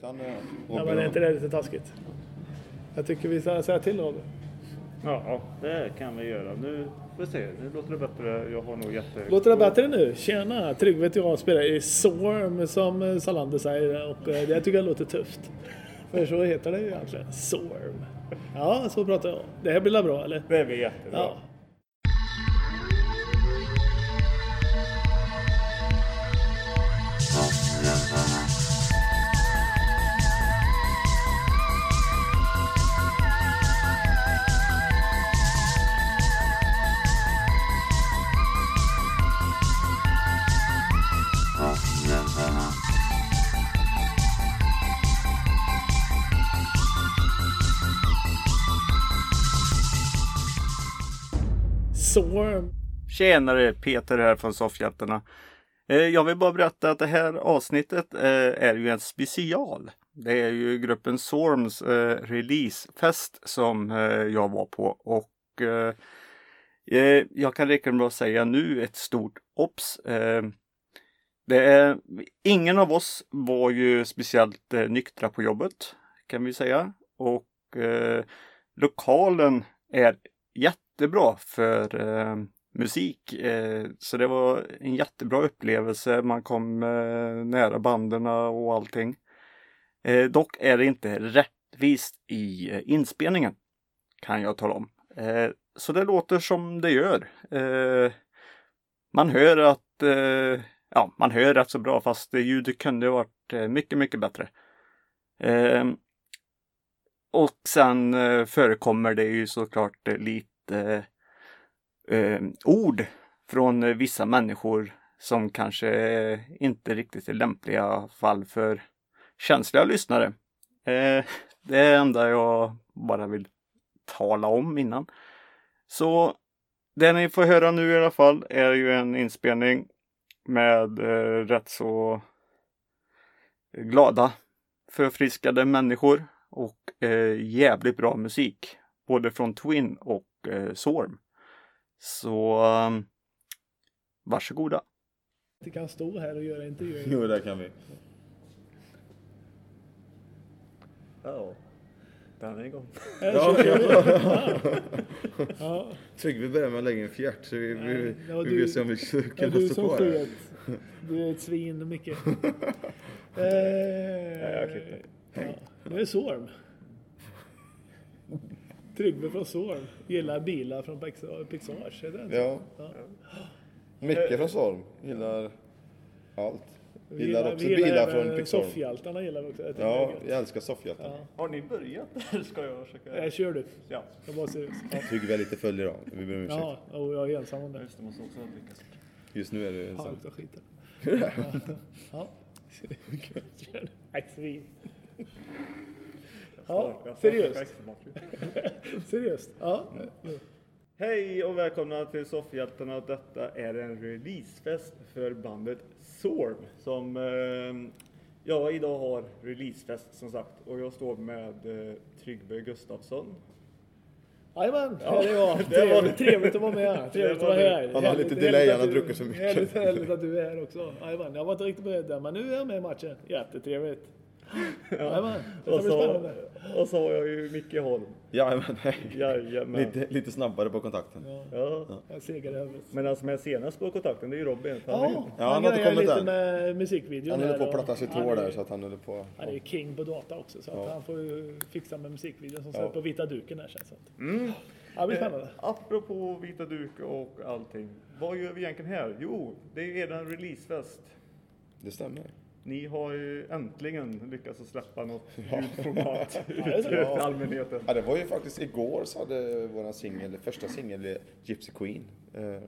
utan eh, Ja, men är inte det lite taskigt? Jag tycker vi ska säga till Robin. Ja, det kan vi göra. Nu får vi se. Nu låter det bättre. Jag har nog jätte... Låter det bättre nu? Tjena! Tryggve och jag spelar i Sorm som eh, Salander säger och eh, det tycker jag låter tufft. För så heter det ju egentligen. Sorm. Ja, så pratar jag. Det här blir bra eller? Det blir jättebra. Ja. Tjenare! Peter här från Soffhjältarna. Eh, jag vill bara berätta att det här avsnittet eh, är ju en special. Det är ju gruppen Sorms eh, releasefest som jag var på och jag kan räcka med att säga nu ett stort obs. Det är, ingen av oss var ju speciellt nyktra på jobbet kan vi säga och lokalen är jättebra för musik. Eh, så det var en jättebra upplevelse. Man kom eh, nära banden och allting. Eh, dock är det inte rättvist i inspelningen. Kan jag tala om. Så det låter som det gör. Man hör att ja, man hör rätt så bra fast ljudet kunde varit mycket, mycket bättre. Och sen förekommer det ju såklart lite eh, ord från eh, vissa människor som kanske inte riktigt är lämpliga fall för känsliga lyssnare. Eh, det är det enda jag bara vill tala om innan. Så det ni får höra nu i alla fall är ju en inspelning med eh, rätt så glada, förfriskade människor och eh, jävligt bra musik. Både från Twin och eh, Sorm. Så um, varsågoda. Vi kan stå här och göra intervjuer. Jo, det kan vi. Ja, den är igång. Ja, vi. Ja, Tryggve börjar med att lägga en fjärt så vi, vi, var vi du- vill se om vi det är kan du stå kvar. sköt. Du är ett svin, Micke. Eh, jag klipper. ja, det är Sorm. Tryggve från Sorm. Gillar bilar från Pixar- Pixars. Är det? Ja. Ja. Micke från Sorm gillar allt. Vi Gillar också vi bilar från Pixar. Soffhjältarna gillar vi också. Jag Ja, jag älskar soffhjältar. Ja. Har ni börjat eller ska jag försöka? Nej, kör du. Ja, Jag var seriös. Ja, Tryggve är lite full idag. Vi ber om ursäkt. ja och jag är ensam om det. just det, måste också snart. Just nu är det Fan, sant. luktar skiten. Ja. Kör. Nej, svin. Ja, seriöst. Seriöst. Ja. Hej och välkomna till Soffhjältarna. Detta är en releasefest för bandet Sorm som eh, ja, idag har releasefest som sagt och jag står med eh, Tryggve Gustafsson. Jajamän, jag. Det var- Trevligt, trevligt att vara med. Trevligt att vara här. Han har lite delay, han har du- druckit så mycket. Härligt, härligt att du är här också. Jajamän, jag var inte riktigt beredd där, men nu är jag med i matchen. Jättetrevligt. Och så, och så har jag ju Micke Holm. Jajamän. Jajamän. Lite, lite snabbare på kontakten. Ja, Ja. jag. Men den som är senast på kontakten det är ju Robin. han Ja, Ja, han han har inte kommit lite än. med musikvideon. Han höll här på att platta sitt han hår är- där så att han på. Han är ju king på data också så att Ja. han får ju fixa med musikvideon som Ja. på vita duken här känns det. Mm. Ja, det blir spännande. Eh, apropå vita duk och allting. Vad gör vi egentligen här? Jo, det är er releasefest. Det stämmer. Ni har ju äntligen lyckats att släppa något ljudformat ut till allmänheten. Ja, det var ju faktiskt igår så hade våran singel, första singel Gypsy Queen eh,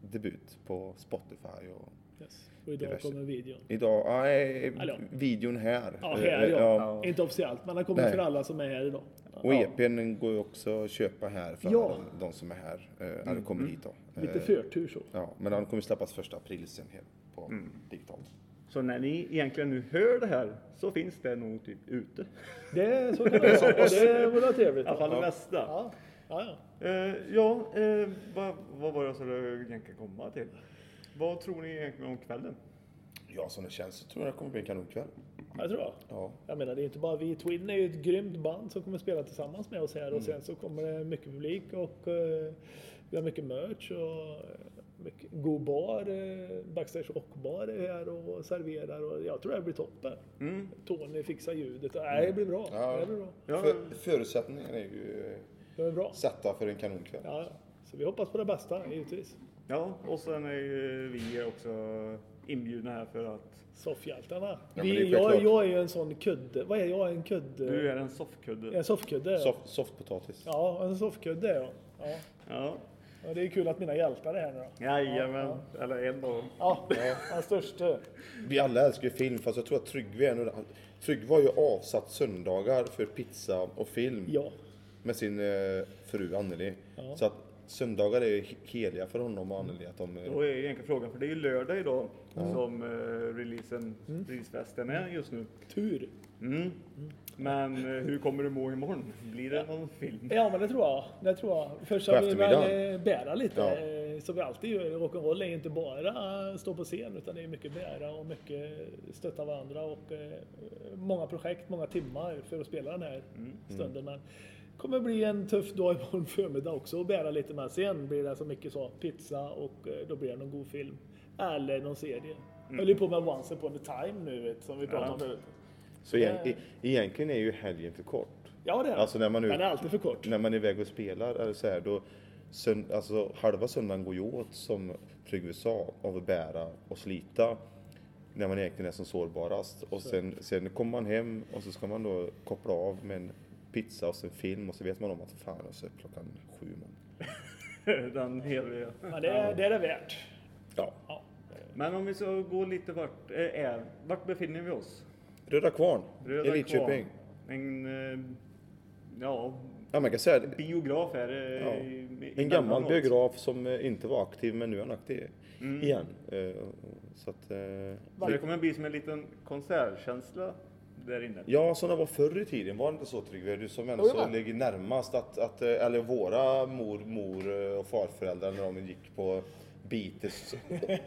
debut på Spotify och Yes. Och idag Diverse. kommer videon. idag, nej, Eller- videon här. Ja, Eh, här ja. ja. Inte officiellt, men den kommer Nej. för alla som är här idag. Och EPn går ju också att köpa här för Ja. de, de som är här, eh, eller kommer hit då. Lite Eh, förtur så. Ja, men den kommer släppas första april sen här på digitalt. Så när ni egentligen nu hör det här så finns det nog typ ute. Det är så kan det det vore trevligt. I alla fall det mesta. Ja, ja, ja. Eh, ja, eh, vad, vad var det jag skulle egentligen komma till? Vad tror ni egentligen om kvällen? Ja, som det känns så tror jag det kommer bli en kanonkväll. Jag tror jag. Ja. Jag menar det är inte bara vi. Twin är ju ett grymt band som kommer spela tillsammans med oss här Mm. och sen så kommer det mycket publik och eh, vi har mycket merch och god bar. Eh, backstage rockbar är här och serverar och jag tror det här blir toppen. Tony fixar ljudet. Nej, det blir bra. Mm. Ja. Det blir bra. Ja, För, förutsättningarna är ju Det blir bra. satta för en kanonkväll. Ja, så vi hoppas på det bästa givetvis. ja, och sen är ju vi också inbjudna här för att Soffhjältarna. Ja, vi, är jag, jag är ju en sån kudde. Vad är jag? En kudde? du är en soffkudde. En soffkudde. Soft, softpotatis. Ja, en soffkudde är jag. Ja. Ja, Ja, det är kul att mina hjältar är här nu då. jajamän. Eller en då. Ja, den största. Vi alla älskar ju film, fast jag tror att Tryggve är nog- Tryggve har ju avsatt söndagar för pizza och film Ja. med sin eh, fru Anneli. Så att söndagar är heliga för honom och Anneli. Att de, eh, Då är egentligen frågan, för det är ju lördag idag som uh, releasen, releasefesten är just nu. Tur. Mm. Men eh, hur kommer du må imorgon? Blir det någon film? Ja, men det tror jag. Det tror jag. Först ska vi väl eh, bära lite, Ja. eh, som vi alltid gör. Rock'n'roll är inte bara stå på scen, utan det är mycket bära och mycket stötta varandra och många projekt, många timmar för att spela den här stunden. Men det kommer bli en tuff dag imorgon förmiddag också att bära lite, men sen blir det så mycket så pizza och då blir det någon god film. Eller någon serie. Jag höll ju på med Once upon a time nu, vet, som vi pratade om Ja. förut. Så igen, e- egentligen är ju helgen för kort. Ja, det är. Alltså när man nu- Den är alltid för kort. När man är iväg och spelar, eller så här, då, sönd, alltså, halva söndagen går ju åt, som Tryggve sa, av att bära och slita. När man egentligen är som sårbarast. Och sen, sen kommer man hem och så ska man då koppla av med en pizza och sen film och så vet man om att fan, alltså, klockan sju man. Den heliga. Ja, det, är, det är det värt. Ja. Ja. Men om vi ska gå lite vart, eh, är, vart befinner vi oss? Röda Kvarn, Röda i Lidköping. En, eh, ja, Ja, man kan säga biograf är det. Ja. i- i En gammal Värmland. biograf som eh, inte var aktiv men nu är han aktiv Mm. igen. Eh, Så att, eh, Så det kommer bli som en liten konsertkänsla där inne. Ja, som det var förr i tiden. Var det inte så Tryggve? Du som ändå ja. ligger närmast att, att, eh, eller våra mor, mor eh, och farföräldrar när de gick på Beatles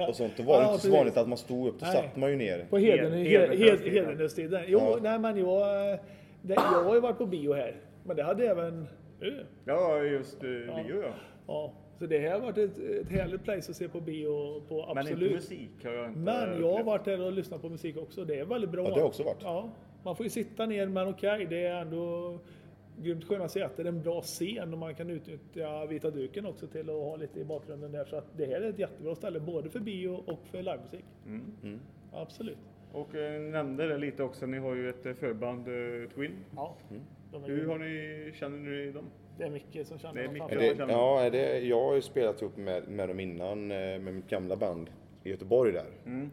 och sånt. Då var det Ja, inte så vanligt att man stod upp, då Nej. satt man ju ner. På heden, Hed- hed, hed, Hedenhöstiden. Hedenhöstiden. Jo, Ja. nej men jag, det, jag har ju varit på bio här. Men det hade även Ö. Ja, just eh, bio ja. Ja, så det här har varit ett, ett härligt place att se på bio på, Men absolut. inte musik har jag inte Men jag har varit där och lyssnat på musik också. Det är väldigt bra. Ja, det har också varit. Ja, man får ju sitta ner, men okej, det är ändå grymt sköna säten, en bra scen och man kan utnyttja vita duken också till att ha lite i bakgrunden där. Så att det här är ett jättebra ställe både för bio och för livemusik. Mm. Absolut. Och eh, nämnde det lite också, ni har ju ett eh, förband eh, Twin. Ja, är Hur har ni, känner ni dem? Det är Micke som känner Det är dem Är det, ja, är det, jag har ju spelat ihop med, med dem innan, eh, med mitt gamla band i Göteborg där. Mm.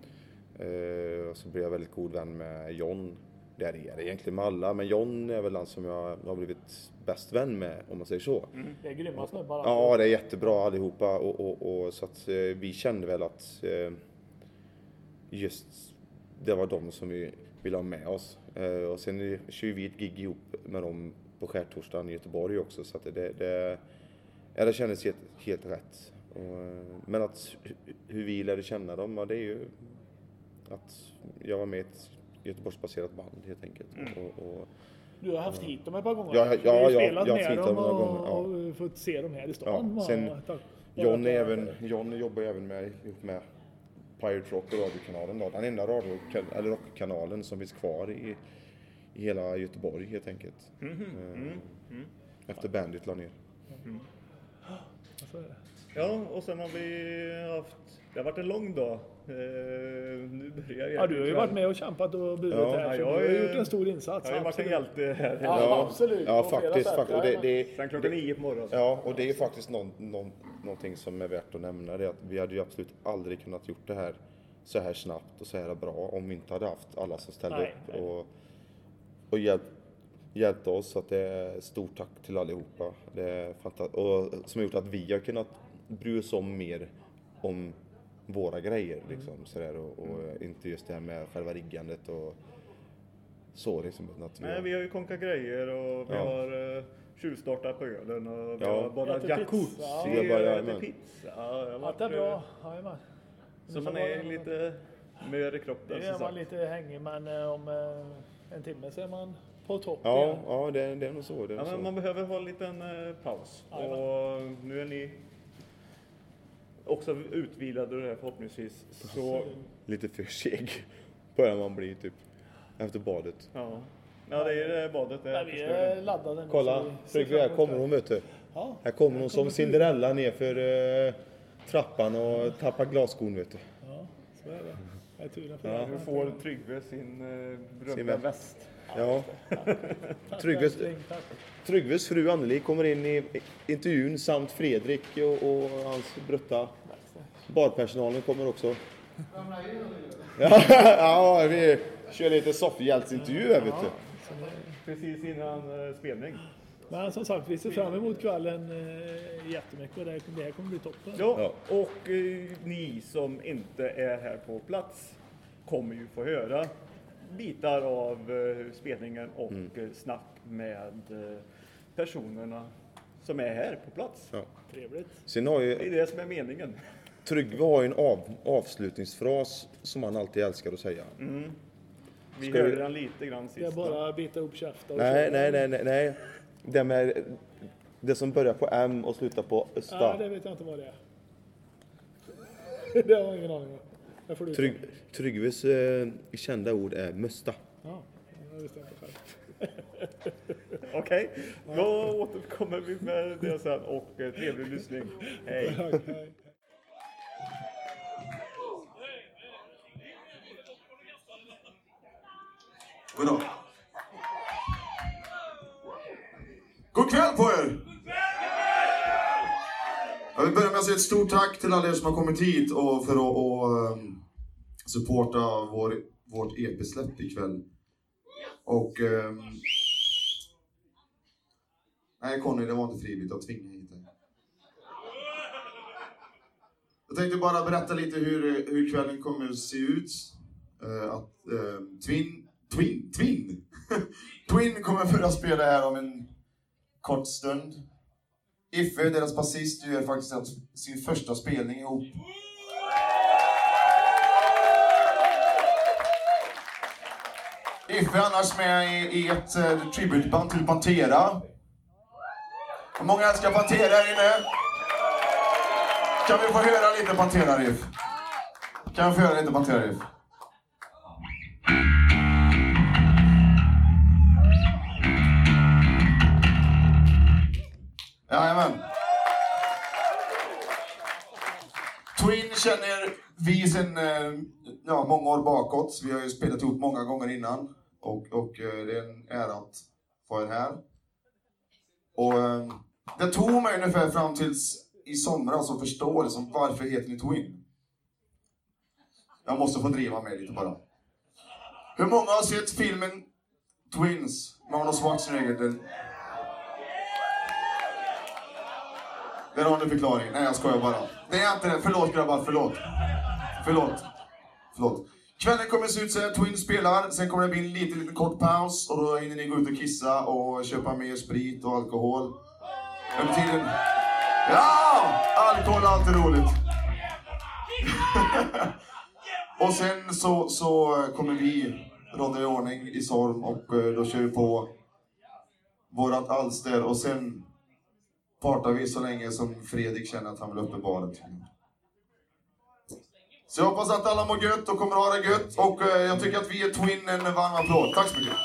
Eh, och så blev jag väldigt god vän med John. Det är det egentligen med alla, men John är väl den som jag har blivit bäst vän med, om man säger så. Det är grymma snubbar. Ja, det är jättebra allihopa och, och, och så att eh, vi kände väl att eh, just det var de som vi ville ha med oss. Eh, och sen kör vi ett gig ihop med dem på skärtorsdagen i Göteborg också så att det, det, ja, det kändes helt, helt rätt. Och, eh, men att hu- hur vi lärde känna dem, ja, det är ju att jag var med i ett Göteborgsbaserat band helt enkelt. Och, och, Du har haft hit dem ett par gånger. Ja, ja, ja, jag har med haft hit dem några gånger, och fått se dem här i stan. Ja, sen Ja. John, är även, John jobbar ju även med, ihop med Pirate Rock och radiokanalen då. Den enda radio, eller rockkanalen som finns kvar i, i hela Göteborg helt enkelt. Mhm, Eh, Efter Bandit la ner. Det. Ja, och sen har vi haft, det har varit en lång dag. Eh, nu börjar Ja, du har ju varit med och kämpat och burit Ja, här. ja, så jag du har är- gjort en stor insats. Jag har varit en absolut. hjälte här. Ja, absolut. Ja, På flera faktiskt. faktiskt. Och det, det, Sen klockan nio på morgonen. ja, och det är ju faktiskt någon, någon, någonting som är värt att nämna. Det är att vi hade ju absolut aldrig kunnat gjort det här så här snabbt och så här bra om vi inte hade haft alla som ställde Nej, upp nej. och, och hjälpt, hjälpt oss. Så att det är stort tack till allihopa. Det är fanta- och som har gjort att vi har kunnat bry oss om mer om våra grejer. Liksom, så där, och, och inte just det här med själva riggandet och så. Liksom, att vi Nej, har- vi har ju konkat grejer och vi Ja. har uh, tjuvstartat på ölen och vi Ja. har badat jacuzzi och Ja, bara, äter jajamän. pizza. Allt är bra. eh, Jajamän. Så man är lite Mör i kroppen. Det är man sagt. lite hängig men eh, om eh, en timme så är man på topp Ja, igen. ja det, det är nog så. Det är Ja, nog men så. man behöver ha en liten eh, paus. Jajamän. Och nu är ni också utvilade det här förhoppningsvis. Så, Lite för seg börjar man bli typ efter badet. ja. ja, det är det badet. Det vi är laddade Kolla, Tryggve, här kommer hon vet du. Ja, Här kommer hon som Cinderella nerför eh, trappan och tappar glasskon vet du. ja, så är det. Jag är turen för Ja. det. Nu får Tryggve sin eh, berömda väst. Ja. Tryggves-. Tryggves fru Anneli kommer in i intervjun samt Fredrik och, och hans brutta. Barpersonalen kommer också. Ja, ja, vi kör lite soffhjältsintervju här vet du. Precis innan eh, spelning. Men som sagt, vi ser fram emot kvällen eh, jättemycket och det, det här kommer bli toppen. Ja, och eh, ni som inte är här på plats kommer ju få höra bitar av eh, spelningen och eh, snack med eh, personerna som är här på plats. Ja. Trevligt. Sen har Det är ju det som är meningen. Tryggve har ju en av, avslutningsfras som han alltid älskar att säga. Vi Ska hörde vi- den lite grann Det är sist. bara att bita ihop käften Nej, nej, nej, nej, nej. Det med det som börjar på M och slutar på Ja, Östa. det vet jag inte vad det är. det har jag ingen aning om. Trygg, Tryggves eh, kända ord är Mösta. Ja, det visste jag inte själv. Okej, då återkommer vi med det sen och eh, trevlig lyssning. Hej. Goddag. God kväll på er! Jag vill börja med att säga ett stort tack till alla er som har kommit hit och för att och, ehm, supporta vår, vårt EP-släpp ikväll. Och... Um... nej Conny, det var inte frivilligt. Jag tvingade hit dig. Jag tänkte bara berätta lite hur, hur kvällen kommer att se ut. Uh, att uh, Twin... Twin? Twin? Twin kommer att börja spela här om en kort stund. Iffe, deras basist, gör faktiskt sin första spelning ihop. Iffe är annars med i, i ett uh, tributband till Pantera. Hur många älskar Pantera här inne? Kan vi få höra lite Pantera-riff? Kan vi få höra lite Pantera-riff? Jajamän. Twin känner vi sen eh, ja, många år bakåt. Vi har ju spelat ihop många gånger innan. Och, och eh, det är en ära att få er här. Och eh, det tog mig ungefär fram tills i somras att förstå liksom, varför heter ni Twin? Jag måste få driva med lite bara. Hur många har sett filmen Twins med Arnold Schwarzenegger? Den Där har ni förklaringen. Nej, jag skojar bara. Det är inte det. Förlåt grabbar, förlåt. Förlåt. Förlåt. Kvällen kommer se ut så här. Twin spelar, sen kommer det bli en liten, liten kort paus och då hinner ni gå ut och kissa och köpa mer sprit och alkohol. Under tiden... Ja! Alkohol är alltid roligt. och sen så, så kommer vi råda i ordning i Sorm och eh, då kör vi på vårat alster och sen partar vi så länge som Fredrik känner att han vill upp i baren. Så jag hoppas att alla mår gött och kommer ha det gött. Och eh, jag tycker att vi ger Twin en varm applåd. Tack så mycket.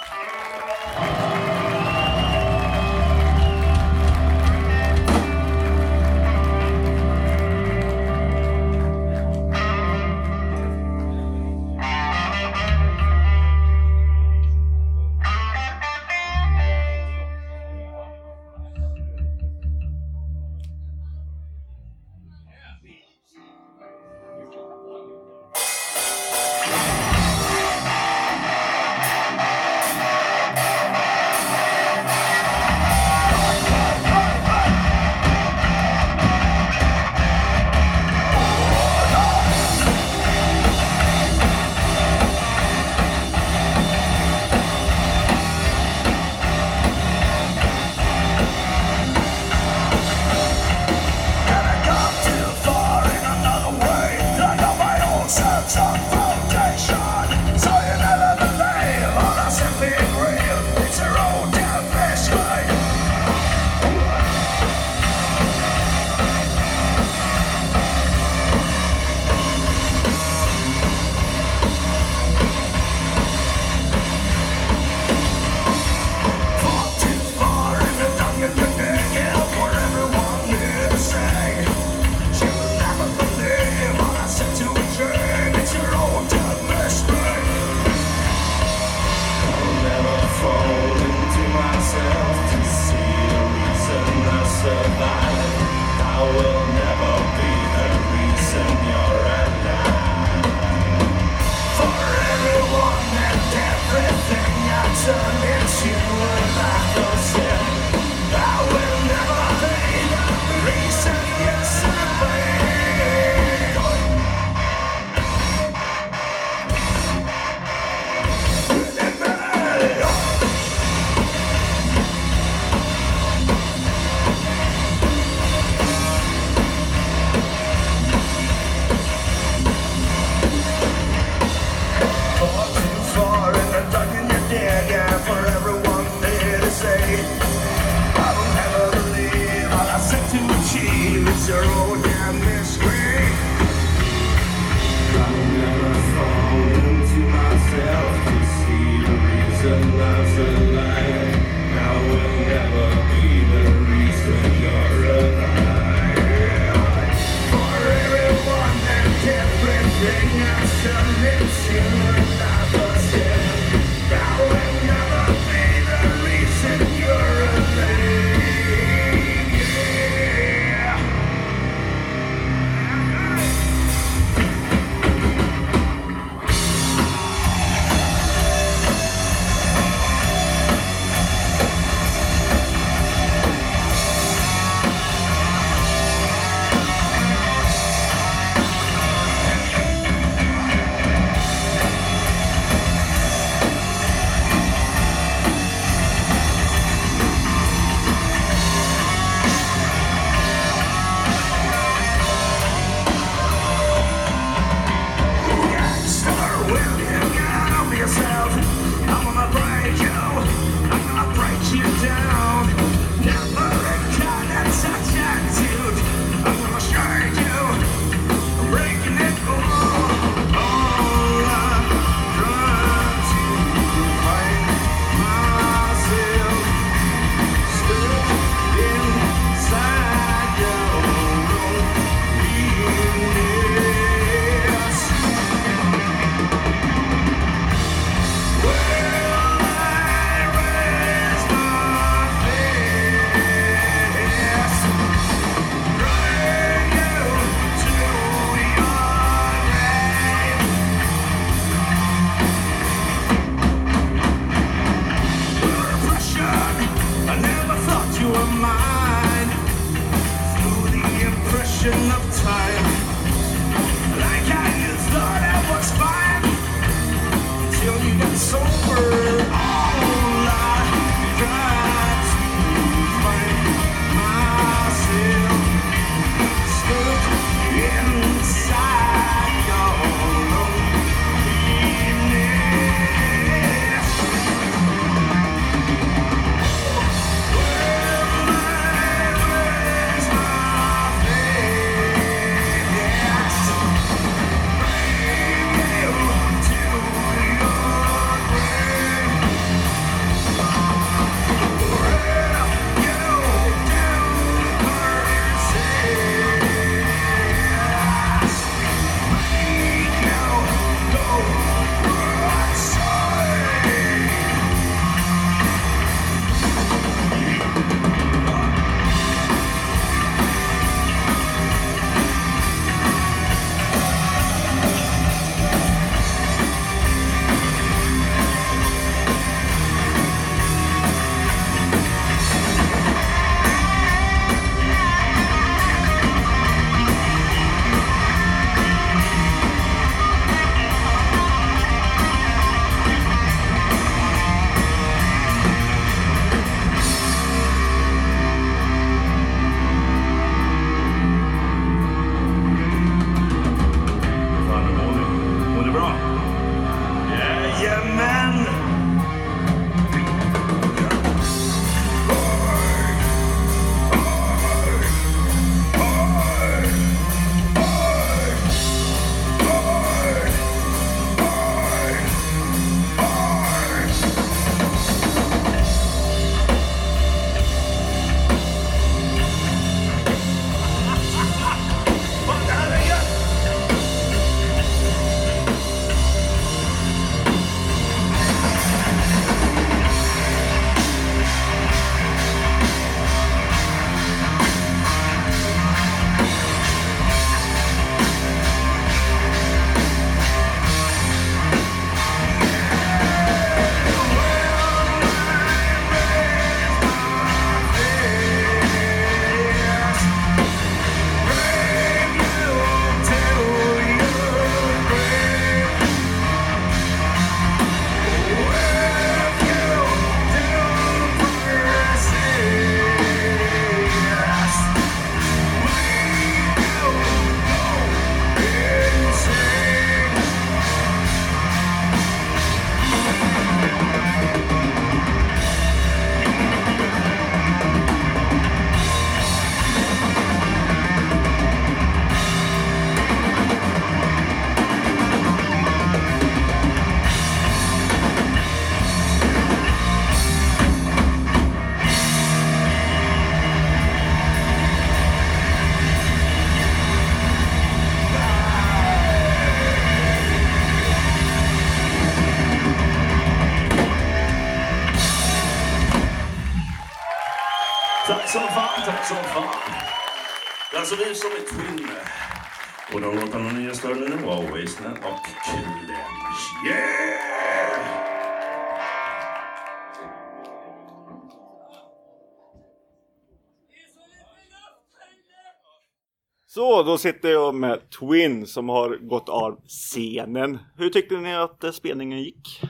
Så, då sitter jag med Twin som har gått av scenen. Hur tyckte ni att eh, spelningen gick?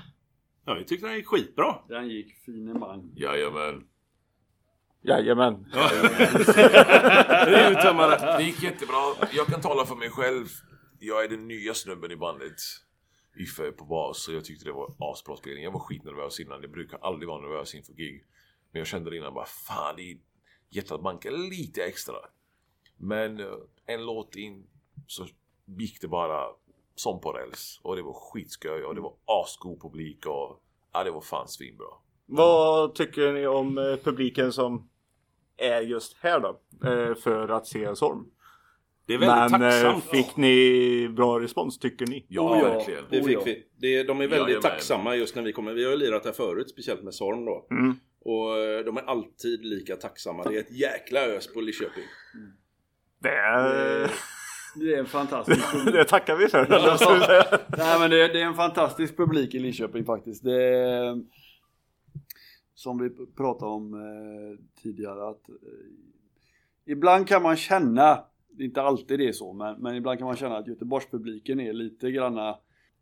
Ja, vi tyckte den gick skitbra. Den gick finemang. Jajamän. Jajamän. Det är uttömmande. Det gick jättebra. Jag kan tala för mig själv. Jag är den nya snubben i bandet. Iffe på bas, så jag tyckte det var asbra spelning. Jag var skitnervös innan. Jag brukar aldrig vara nervös inför gig. Men jag kände det innan bara, fan det är hjärtat bankar lite extra. Men eh, en låt in så gick det bara som på räls. Och det var skitskoj och det var asgod publik och ja, det var fan svinbra. Vad tycker ni om eh, publiken som är just här då? Eh, för att se Sorm? Det är väldigt Men tacksamt. fick ni bra respons tycker ni? Ja, Oh ja. verkligen. Det Oh fick ja. vi. Det, de är väldigt Jajamän. tacksamma just när vi kommer. Vi har ju lirat här förut, speciellt med Sorm då. Mm. Och de är alltid lika tacksamma. Det är ett jäkla ös på Lidköping. Det, är- Det är en fantastisk publik. det tackar vi för. säga? Nej men det, det är en fantastisk publik i Lidköping faktiskt. Det är, som vi pratade om eh, tidigare att eh, ibland kan man känna, är inte alltid det är så, men, men ibland kan man känna att Göteborgspubliken är lite granna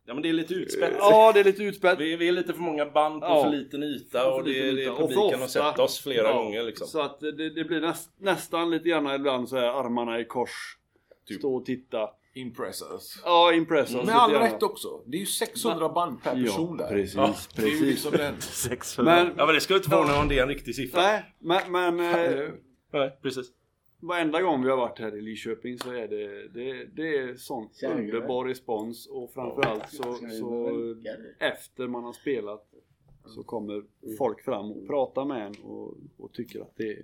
Ja men det är lite utspätt. Ja, det är lite utspätt. Vi, vi är lite för många band på Ja. för liten yta och det, det är publiken har sett oss flera Ja, gånger liksom. Så att det, det blir näst, nästan lite grann ibland så här armarna i kors. Typ. Stå och titta. Impress us. Ja, impress oss Med all rätt också. Det är ju 600 band per person där. precis, Ja, Det är ju precis. liksom den. 600. Men, Ja men det skulle inte förvåna om det är en riktig siffra. nej, men, men eh, Nej, precis. Varenda gång vi har varit här i Lidköping så är det, det, det är sån underbar respons och framförallt så, så efter man har spelat så kommer folk fram och pratar med en och, och tycker att det är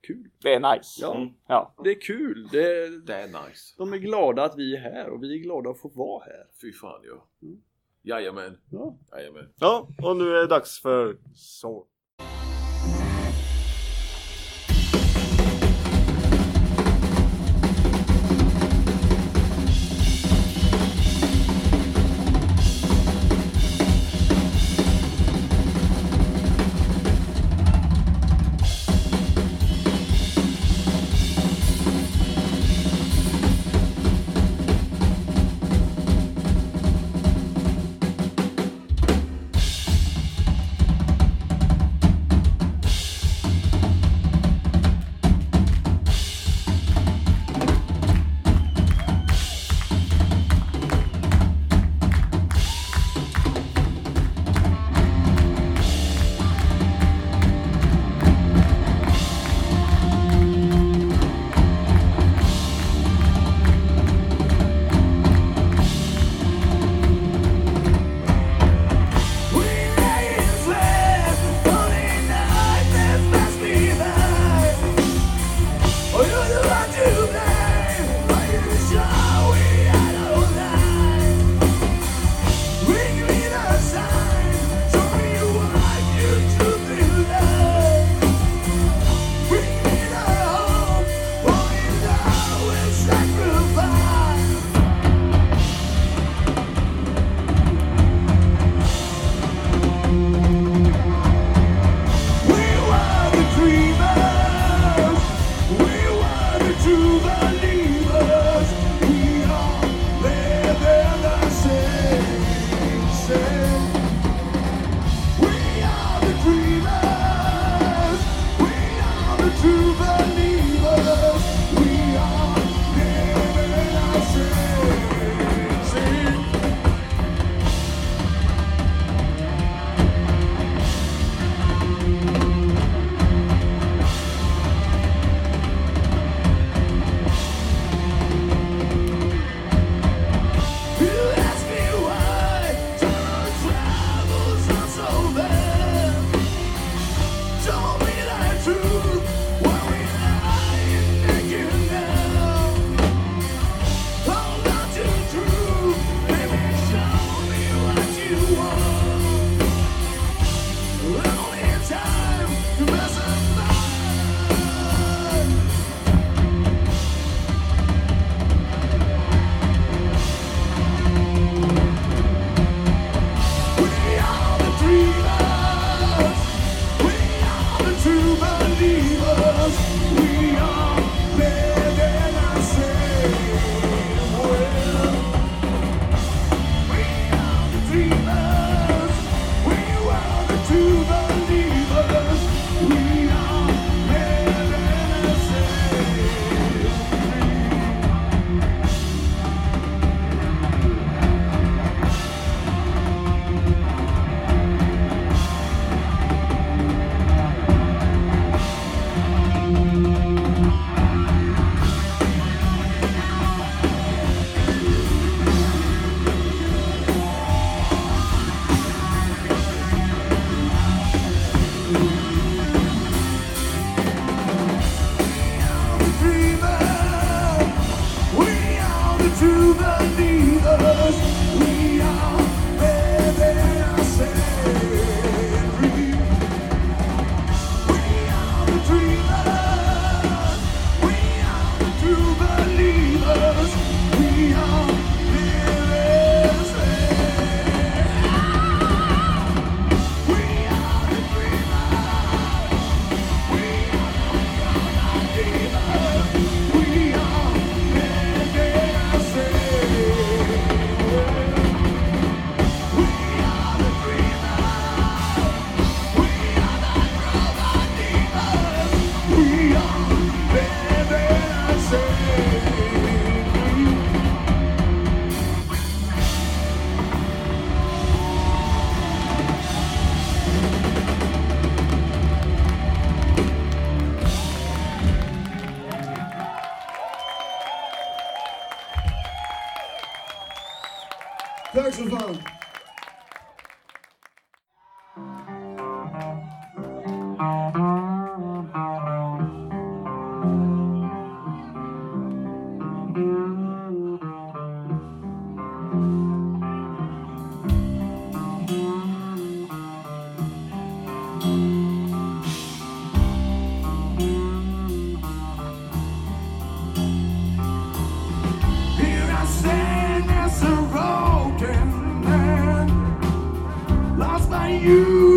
kul. Det är nice. Ja, Ja. det är kul. Det, Det är nice. de är glada att vi är här och vi är glada att få vara här. Fy fan ja. Jajamän. Ja. Jajamän. ja, och nu är det dags för Sorm. you.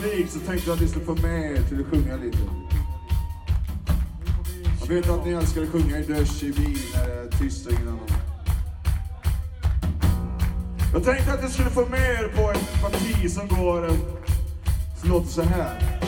publik så tänkte jag att ni skulle få med er till att sjunga lite. Jag vet att ni älskar att sjunga i dusch, i bil, när det är tyst och ingen annan. Jag tänkte att jag skulle få med er på ett parti som går, som låter så här.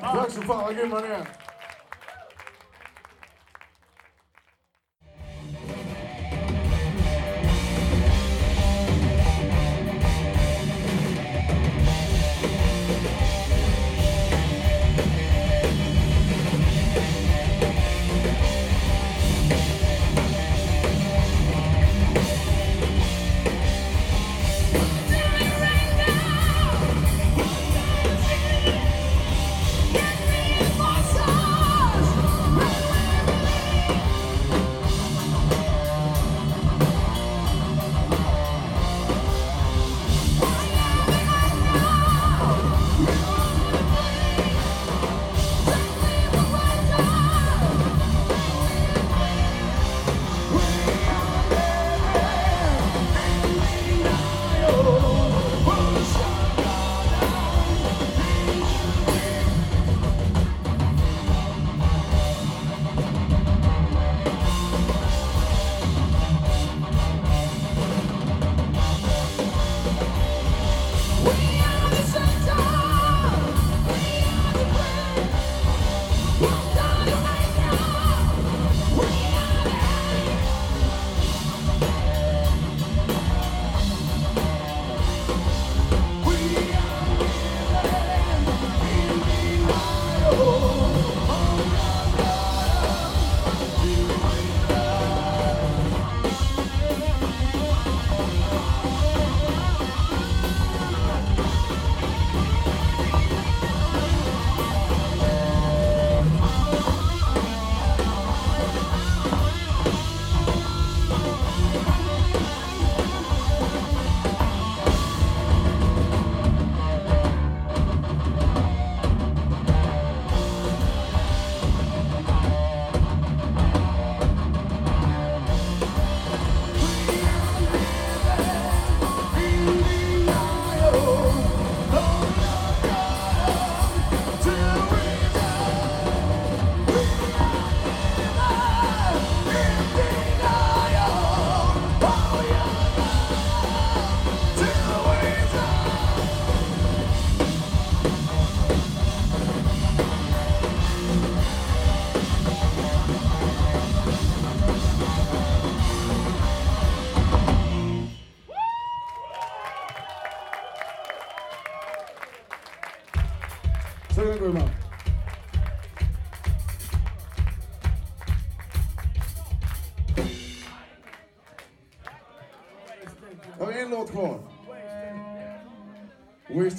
Tack så fan vad grymma ni är.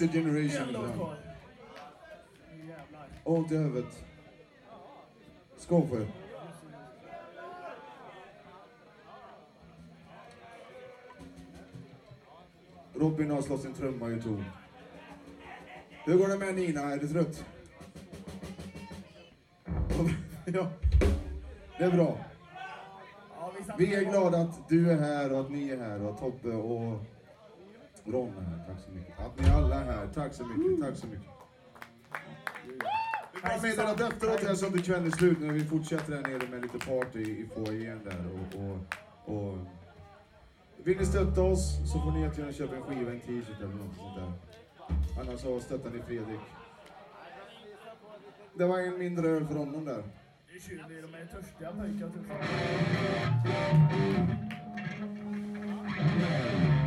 Wasted Generation. Kvar. Ont i huvudet. Skål för er. Robin har slått sin trumma i ton. Hur går det med Nina? Är du trött? ja, det är bra. Vi är glada att du är här och att ni är här och att Tobbe och Ron här. Tack så mycket. Att ni alla är här. Tack så mycket. Tack så mycket. Vi kan meddela efteråt här så att kvällen är slut när vi fortsätter här nere med lite party i foajén där och, och, och vill ni stötta oss så får ni jättegärna köpa en skiva, en t-shirt eller något sånt där. Annars så stöttar ni Fredrik. Det var en mindre öl för honom där. Det är tjuv, de är törstiga pojkar. We are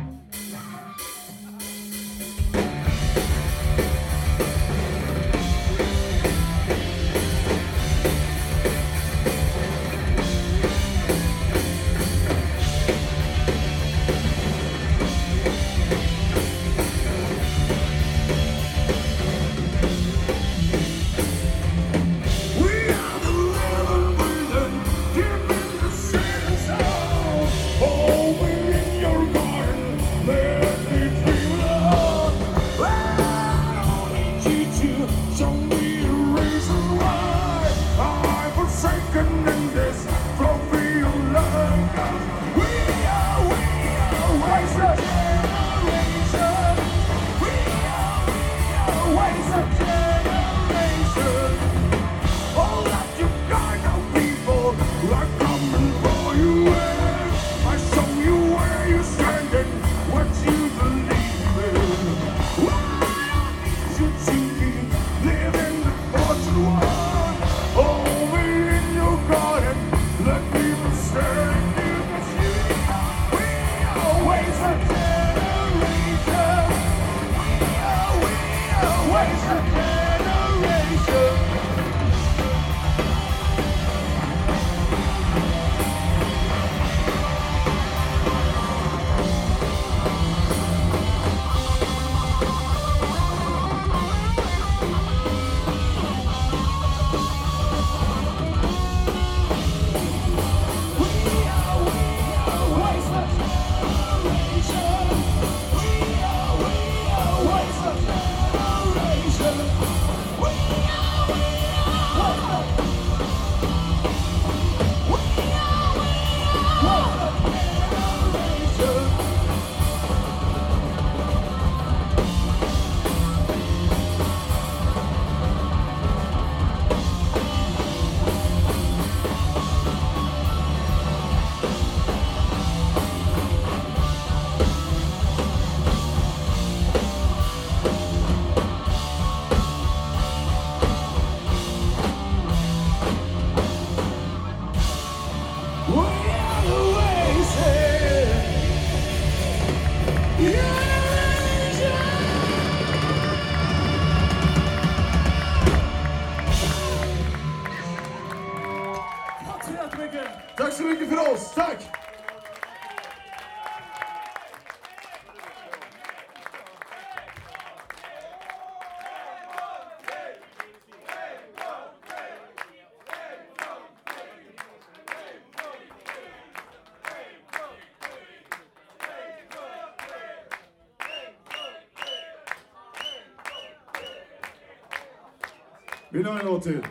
Vill ni ha en låt till?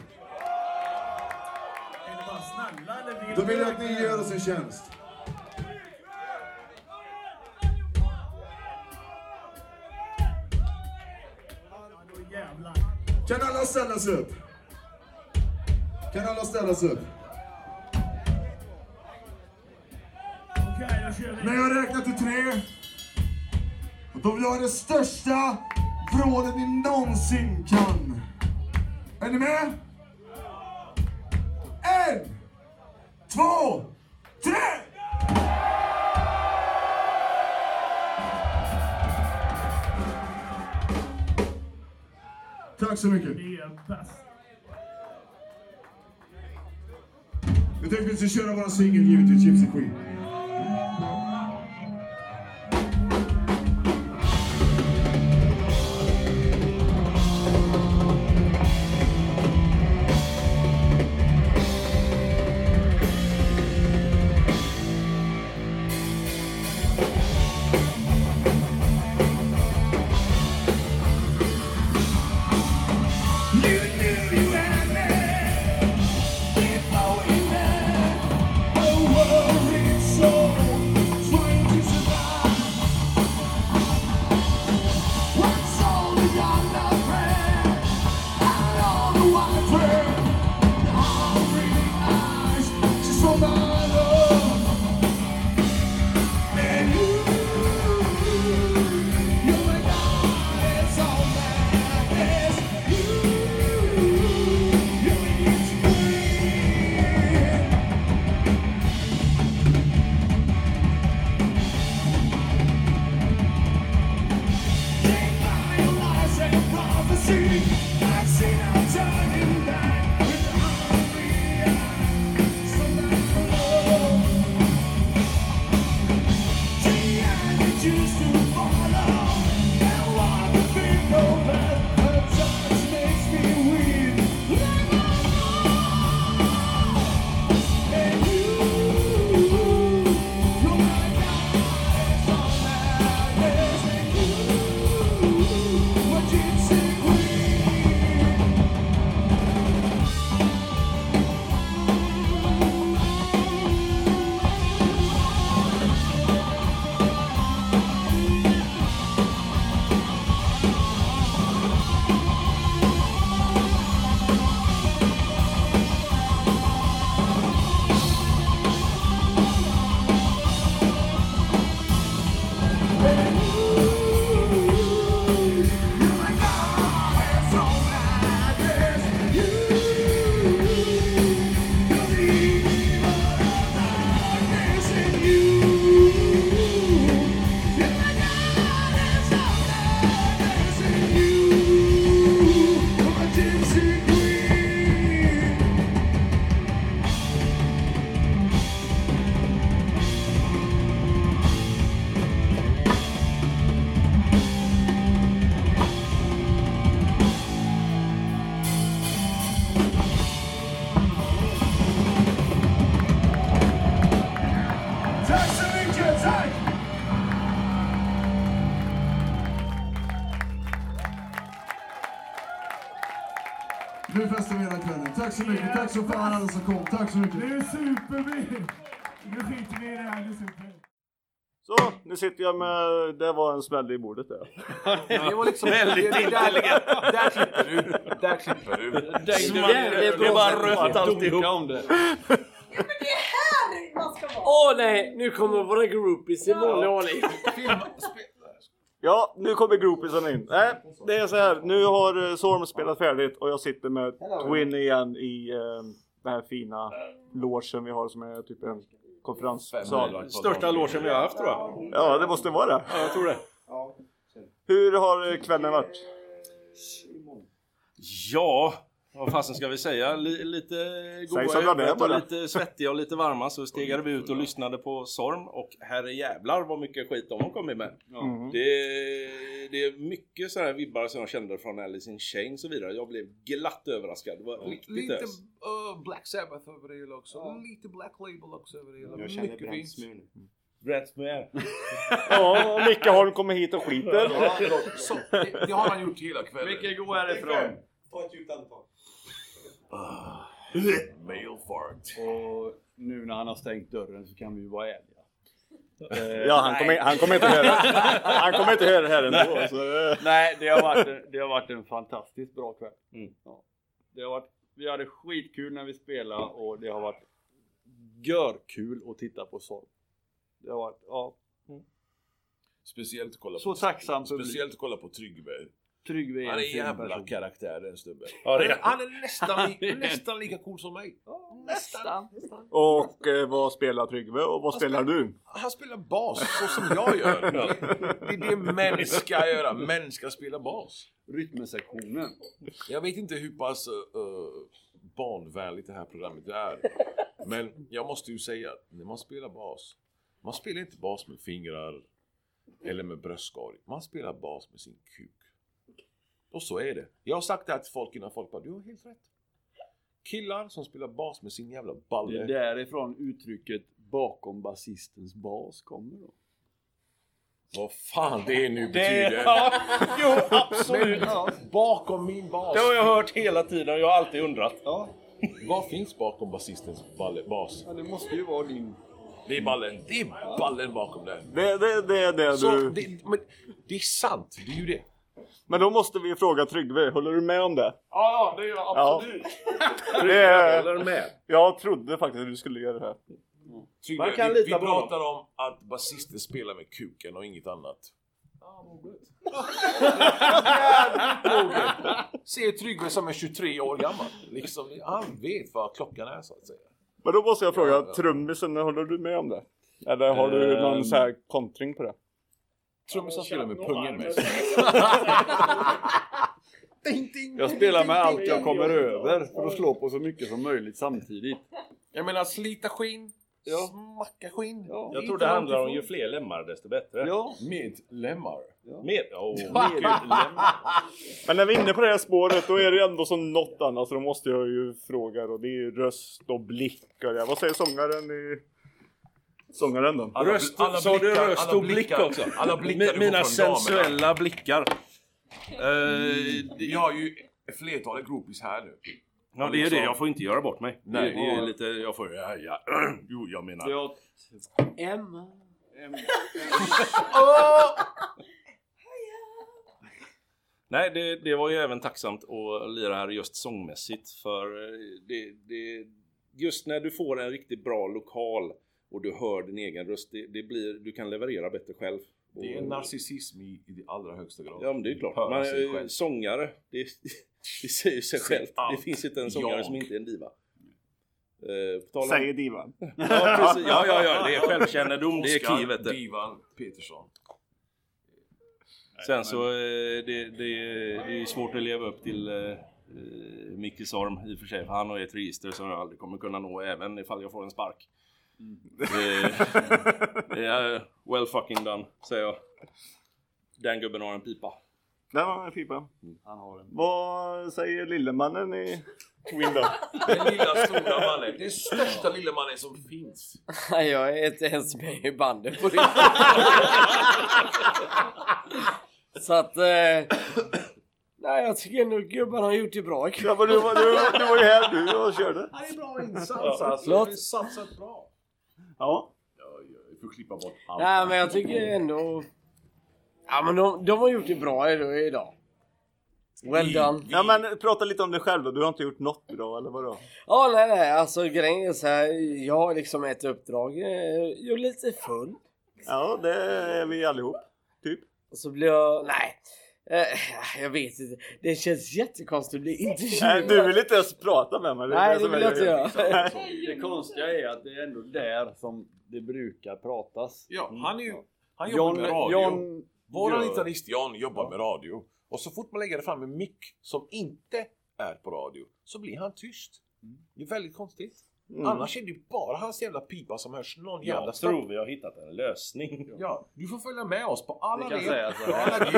Då vill jag att ni gör oss en tjänst. Kan alla ställa sig upp? Kan alla ställa sig upp? När jag räknar till tre, då vill jag ha det största vrålet ni någonsin kan. Är ni med? En, två, tre! Tack så mycket. Vi tänkte vi köra våra singel givetvis, Gypsy Queen. Tack så mycket. Tack så fan alla som kom. Tack så mycket. Det är super! Nu skiter vi i det här, det är super. Så, nu sitter jag med... Det var en smäll i bordet där. Det var liksom... Väldigt det, det, där, där klipper du. Där klipper du. Det blev bara rött alltihop. om det. Här man ska vara! Åh nej, nu kommer våra groupies i vanlig ordning. Ja, nu kommer groupiesen in. Nej, det är så här. Nu har eh, Sorm spelat färdigt och jag sitter med Twin igen i eh, den här fina logen vi har som är typ en konferenssal. Största logen vi har haft tror jag. Ja, det måste vara det. Ja, jag tror det. Hur har eh, kvällen varit? Ja, vad fasen ska vi säga? Li- lite är huvudet och lite svettiga och lite varma så stegade vi ut och lyssnade på Sorm och herre jävlar vad mycket skit de har kommit med. Mm. Det, det är mycket sådana här vibbar som jag kände från Alice in Chains och så vidare. Jag blev glatt överraskad. Det var riktigt Lite uh, Black Sabbath över det hela också. Lite Black Label också över det hela. Jag känner Mycket Brants fint. mun. Rätt med. Ja, och Micke Holm kommer hit och skiter. Så, det, det har han gjort hela kvällen. Vilka gå härifrån. Ta ett djupt andetag. Male fart. Och nu när han har stängt dörren så kan vi ju vara ärliga. Ja, han kommer, han kommer inte höra Han kommer inte höra det här ändå. Så, eh. Nej, det har varit, en- det har varit en fantastiskt bra kväll. Mm. Ja. Det har varit, vi hade skitkul när vi spelade och det har varit görkul att titta på Sorg. Det har varit, ja, Speciellt att kolla så på... tacksam. Speciellt att kolla på Tryggve. Är Han är en jävla person. karaktär den snubben. Ja, det är Han är nästan, li- nästan lika cool som mig. Nästan. Och eh, vad spelar Tryggve och vad spelar du? Han spelar bas så som jag gör. Det är det män ska göra. Män ska spela bas. Rytmsektionen. Jag vet inte hur pass uh, barnvänligt det här programmet är. Men jag måste ju säga att när man spelar bas. Man spelar inte bas med fingrar eller med bröstkorg. Man spelar bas med sin kuk. Och så är det. Jag har sagt det här till folk innan folk bara, du har helt rätt. Killar som spelar bas med sin jävla Det är balle. därifrån uttrycket bakom basistens bas kommer då. Vad fan det nu Det, betyder. ja, jo, absolut. Men bakom min bas. Det har jag hört hela tiden och jag har alltid undrat. Ja, Vad finns bakom basistens balle, bas? ja det måste ju vara din... Det är ballen. Det är ballen bakom det. Det, det, det är det Så du... det, men det är sant, det är ju det. Men då måste vi fråga Tryggve, håller du med om det? Ja, det gör jag absolut. Det är... Håller med? Jag trodde faktiskt att du skulle göra det här. Trygve, Man kan vi, lita vi på honom. pratar om att basisten spelar med kuken och inget annat. Ser Tryggve som är 23 år gammal. Liksom, han vet vad klockan är så att säga. Men då måste jag fråga, Ja, ja. trummisen, håller du med om det? Eller har du någon Ehm. så här kontring på det? Trummisen spelar med pungen mest. Jag spelar med allt jag kommer över för att slå på så mycket som möjligt samtidigt. Jag menar slita skinn, Ja. smacka skinn. Ja. Jag tror det handlar om ju fler lemmar desto bättre. Ja, Medlemmar. Med, oh, Men när vi är inne på det här spåret då är det ändå som något annat så då måste jag ju fråga och det är ju röst och blick och det. Vad säger sångaren i... Sångaren då? Alla- Röst, alla sa du blickar- röst alla och blick blickar- också? alla blickar Mina från damerna. sensuella blickar. Eh, Vi har ju flertalet groupies här nu. ja, det är det. Jag får inte göra bort mig. Nej. det, är lite... Jag får... Ja, ja. Jo, jag menar... jag... Emma. Nej, det, det var ju även tacksamt att lira här just sångmässigt för eh, det, det, just när du får en riktigt bra lokal och du hör din egen röst, det, det blir, du kan leverera bättre själv. Det är narcissism i, i det allra högsta grad. Ja men det är klart. Höra Man, eh, själv. sångare, det, det säger sig självt. allt. Det finns inte en sångare Jag. som inte är en diva. Eh, Säger divan. Ja, precis. ja, ja, ja, det är självkännedom, det är Oscar key vet du. Divan Petersson. Sen så, eh, det, det, det är svårt att leva upp till eh, eh, Micke Sorm i och för sig, för han har ett register som jag aldrig kommer kunna nå även ifall jag får en spark. Det, det är well fucking done, säger jag. Den gubben har en pipa. Där var en pipa. Han har en... Vad säger lillemannen i Twin då? Den lilla stora mannen. Den största lilla mannen som finns. Nej, jag är inte ens med i bandet på det. Så att... Eh, Nej, jag tycker ändå gubbarna har gjort det bra ikväll. Ja, men du, var- du, du var ju här du och körde. Det är bra insats alltså. Förlåt. Vi satsat bra. Ja. Vi får klippa bort allt. Nej, men jag tycker ändå... Ja, men de, de har gjort det bra idag. idag. Well done. Ja men prata lite om dig själv då. Du har inte gjort något idag eller vadå? Ja, nej, nej. Alltså grejen är så här. Jag har liksom ett uppdrag. eh, Jag är lite full. Ja det är vi allihop. Typ. Och så blir jag... Nej. Eh, jag vet inte. Det känns jättekonstigt att bli Nej, intervjuad. du vill inte ens prata med mig. är Nej, det vill jag inte göra. Det konstiga är att det är ändå där som det brukar pratas. Ja, han är ju... Han jobbar John, med radio. John Våran gör- gitarrist John jobbar med radio. Och så fort man lägger fram en mick som inte är på radio så blir han tyst. Det är väldigt konstigt. Mm. Annars är det ju bara hans jävla pipa som hörs någon jävla Jag tror vi har hittat en lösning. Ja, du får följa med oss på alla Vi kan rep, säga så på här. alla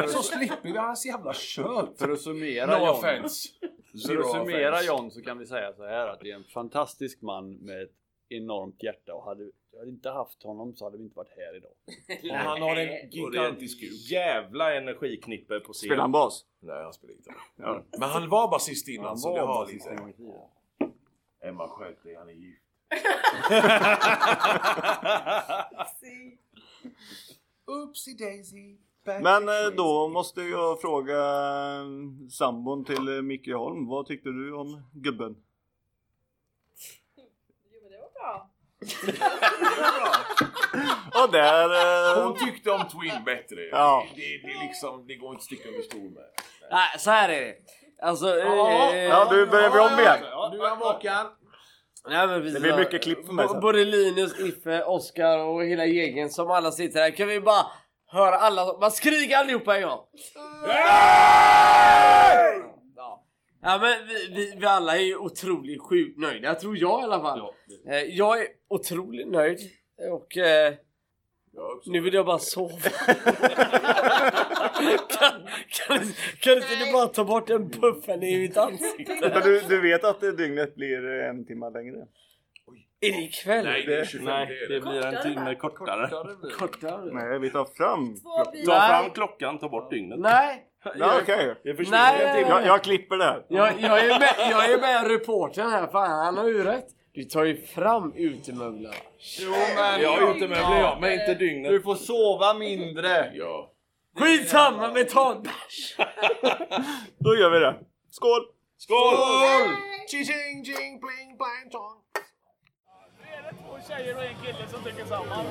gig. Så slipper vi hans jävla kött. För att summera No John. offense. För att summera offense. John så kan vi säga så här att det är en fantastisk man med ett enormt hjärta och hade jag hade inte haft honom så hade vi inte varit här idag. Och han har en Och gigantisk ett jävla energiknippe på scen. Spelar han bas? Nej, han spelar gitarr. Ja. Men han var basist innan Han så var det har basist lite... en gång i tiden. Emma sköt dig, han är gift. Oopsie daisy. Men eh, då måste jag fråga eh, sambon till eh, Micke Holm. Vad tyckte du om gubben? Jo men det var bra. Och där... eh, Hon tyckte om Twin bättre. Ja. Det, det, det, är liksom, det går inte att sticka under stol med. Nej, så här är det. Alltså... Ja, eh, Ja, du börjar vi om igen. Du är vaken. Nej, men precis. Det blir mycket klipp för mig sen. Både Linus, Iffe, Oskar och hela gängen som alla sitter här. Kan vi bara höra alla... Bara skrika allihopa en gång. Ja. Ja men vi, vi, vi alla är ju otroligt sjukt nöjda, tror jag i alla fall. Eh, Jag är otroligt nöjd och eh, nu vill jag bara sova. kan, kan, kan inte du bara ta bort den puffen i mitt ansikte? Du, du vet att dygnet blir en timme längre? Är det ikväll? Nej, det är 25 Nej, det det blir en timme kortare. Kortare? Nej, vi tar fram. Ta fram klockan, ta bort dygnet. Nej! Ja, okej. Nej. en timme. Jag, jag klipper det här. Jag, jag, är med, jag är med reportern här, fan han har ju rätt. Du tar ju fram utemöblerna. Jo men Jag är ute med jag, men inte dygnet. du får sova mindre. Ja. Skitsamma med ta en bärs! Då gör vi det. Skål! Skål! Ching, ching, pling, plang, tong. Två tjejer och en kille som tycker samma.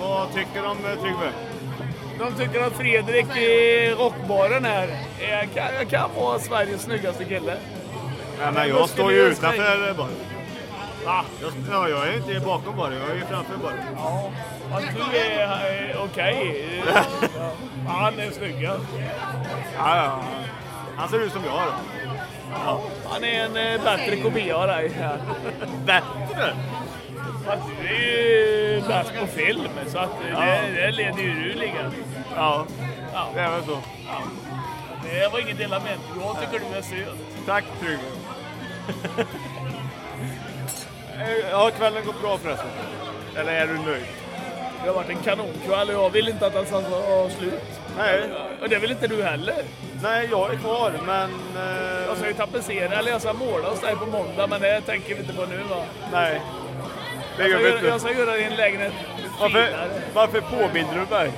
Vad tycker om eh, Tryggve? De tycker att Fredrik i rockbaren här är, kan, kan vara Sveriges snyggaste kille. Nej, men jag står ju utanför baren. Va? Ja, jag är inte bakom baren, jag är framför baren. Ja, att du är eh, okej. Ja. Han är snygg. ja. Ja, ja. Han ser ut som jag då. Han är en eh, bättre kopia av dig. Ja. Bättre? Fast du är ju bäst på film så att eh, det, det leder ju du ligan. Ja, Ja. det är väl så. Det var inget illa ment. Jag tycker du är söt. Tack Tryggve. Eh, Har kvällen gått bra förresten? Eller är du nöjd? Det har varit en kanonkväll och jag vill inte att den ska vara slut. Nej, Och det vill inte du heller. nej jag är kvar men... Eh, Jag ska ju tapetsera, eller jag ska måla hos dig på måndag men det tänker vi inte på nu va. nej. Det Jag gör ska, vi göra, jag ska göra din lägenhet Varför, finare. varför påminner du mig?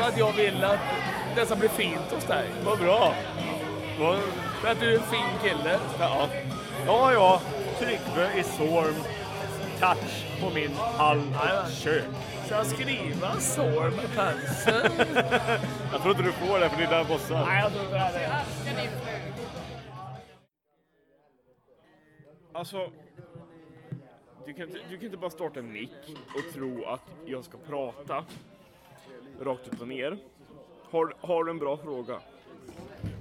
För att jag vill att det ska bli fint hos dig. Vad bra. Vad, För att du är en fin kille. ja. ja, ja. Tryggve i Sorm. Touch på min hall och kök. Ska jag skriva sår med pensel? Jag tror inte du får det för dina bossar. Nej, jag tror inte det är. Alltså, du kan, inte, du kan inte bara starta en mick och tro att jag ska prata rakt upp och ner. Har, har du en bra fråga?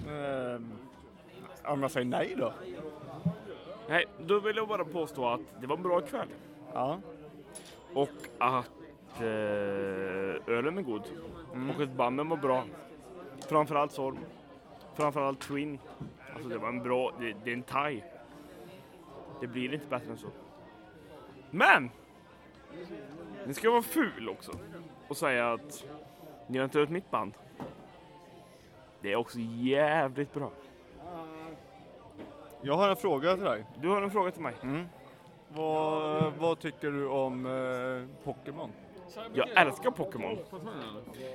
Ehm, om jag säger nej då? Nej, då vill jag bara påstå att det var en bra kväll. Ja. Och att eh, ölen är god. Och att banden var bra. Framförallt Sorm. Framförallt Twin. Alltså det var en bra, det, det är en thai. Det blir inte bättre än så. Men! Ni ska vara ful också. Och säga att ni har inte hört mitt band. Det är också jävligt bra. Jag har en fråga till dig. Du har en fråga till mig. Mm. Vad, vad tycker du om eh, Pokémon? Jag älskar Pokémon.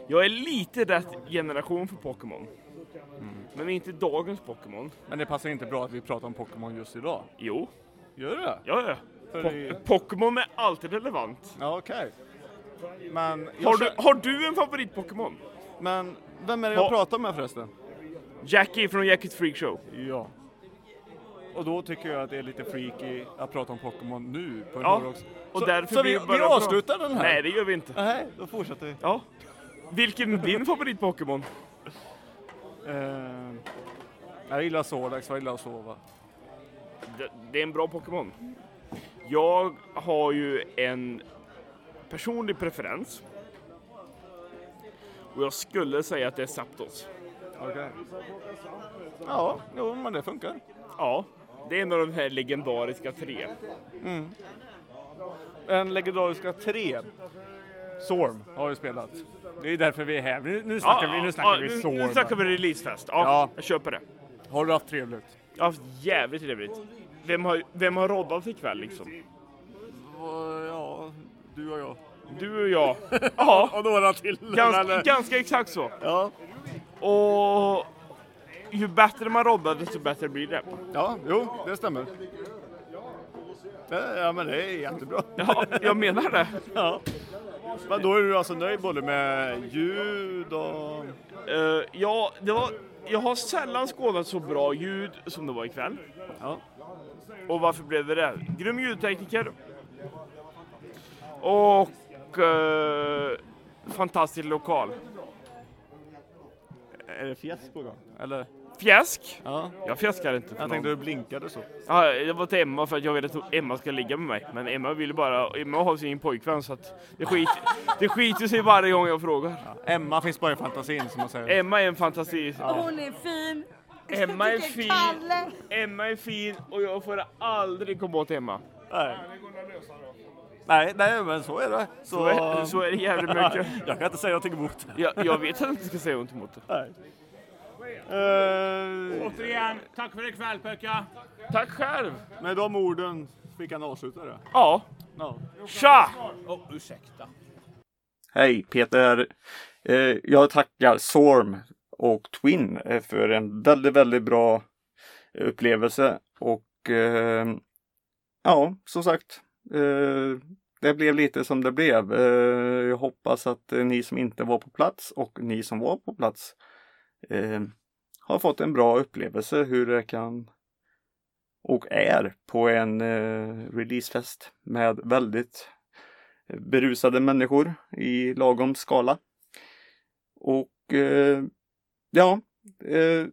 Jag är lite rätt generation för Pokémon. Men inte dagens Pokémon. Men det passar inte bra att vi pratar om Pokémon just idag. Jo. Gör det? Ja, ja. Po- Pokémon är alltid relevant. Ja, okej. Men... jag Har du, har du en favorit-Pokémon? Men vem är det jag Ha- pratar med förresten? Jackie från Jackies Freak Show. Ja. Och då tycker jag att det är lite freaky att prata om Pokémon nu på en Ja, Hårdrocks. och så, därför så vi, vi bra. avslutar den här? Nej, det gör vi inte. Nej, då fortsätter vi. Ja. Vilken är din favorit-Pokémon? Eh, jag gillar Sordax, jag gillar att sova. Det, det är en bra Pokémon. Jag har ju en personlig preferens. Och jag skulle säga att det är Zapdos. Okej. Ja, jo, men det funkar. Ja, det är en av de här legendariska tre. Mm. En legendariska tre. Storm har vi spelat. Det är därför vi är här. Nu, nu snackar vi, nu snackar vi nu, Storm. nu snackar vi releasefest. Ja, Ja. jag köper det. Har du haft trevligt? Jag har haft jävligt trevligt. Vem har, vem har roddat ikväll liksom? Ja, du och jag. Du och jag. Ja. och några till. Eh, ganska exakt så. Ja. Och ju bättre man roddar desto bättre blir det. Ja, jo, det stämmer. Ja, men det är jättebra. Ja, jag menar det. Ja. Men då är du alltså nöjd både med ljud och... Eh, ja, det var, jag har sällan skådat så bra ljud som det var ikväll. Ja. Och varför blev det det? Grym ljudtekniker. Och eh, fantastisk lokal. Är det på gång? Eller? Fjäsk? Ja. Jag fjäskar inte för Jag tänkte någon. du blinkade så. Ja, det var till Emma för att jag vill att Emma ska ligga med mig. Men Emma vill bara, Emma har sin pojkvän så att det, skit, det skiter sig varje gång jag frågar. Emma finns bara i fantasin som man säger. Emma är en fantasi. Hon är fin. Emma är Jag fin. Kalle. Emma är fin och jag får aldrig komma åt Emma. Nej. Nej, nej, men så är det. Så, Så är- så är det jävligt mycket. jag kan inte säga någonting emot det. Jag, jag vet att jag inte ska säga ont emot det. Nej. Eh, Återigen, tack för ikväll Pekka. Tack själv. med de orden fick han avsluta det. Ja. Ja. Tja! Oh, ursäkta. Hej, Peter. Eh, jag tackar Sorm och Twin eh, för en väldigt, väldigt bra upplevelse. Och eh, ja, som sagt, eh, det blev lite som det blev. Eh, jag hoppas att ni som inte var på plats och ni som var på plats eh, har fått en bra upplevelse hur det kan och är på en eh, releasefest med väldigt eh, berusade människor i lagom skala. Och eh, ja, eh,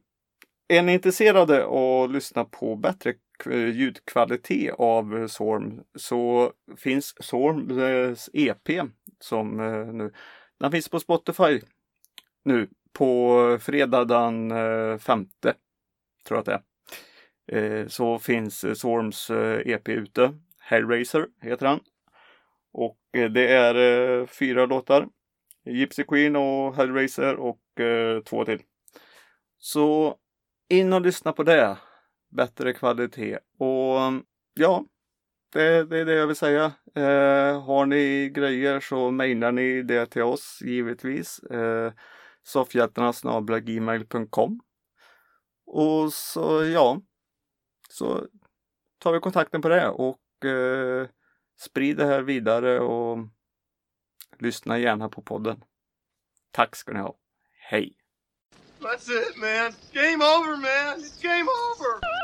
är ni intresserade av att lyssna på bättre ljudkvalitet av Sorm så finns Sorms eh, EP som eh, nu, den finns på Spotify nu på fredag den eh, femte, tror jag att det är. Eh, så finns eh, Swarms Sorms EP ute. Hellraiser heter han. Och det är fyra låtar. Gypsy Queen och Hellraiser och två till. Så in och lyssna på det. Bättre kvalitet. Och ja, det, det är det jag vill säga. Eh, har ni grejer så mejlar ni det till oss givetvis. Eh, soffhjältarna.gmail.com Och så ja, så tar vi kontakten på det och eh, sprid det här vidare och lyssna gärna på podden. Tack ska ni ha. Hej! That's it, man. Game over, man. It's game over.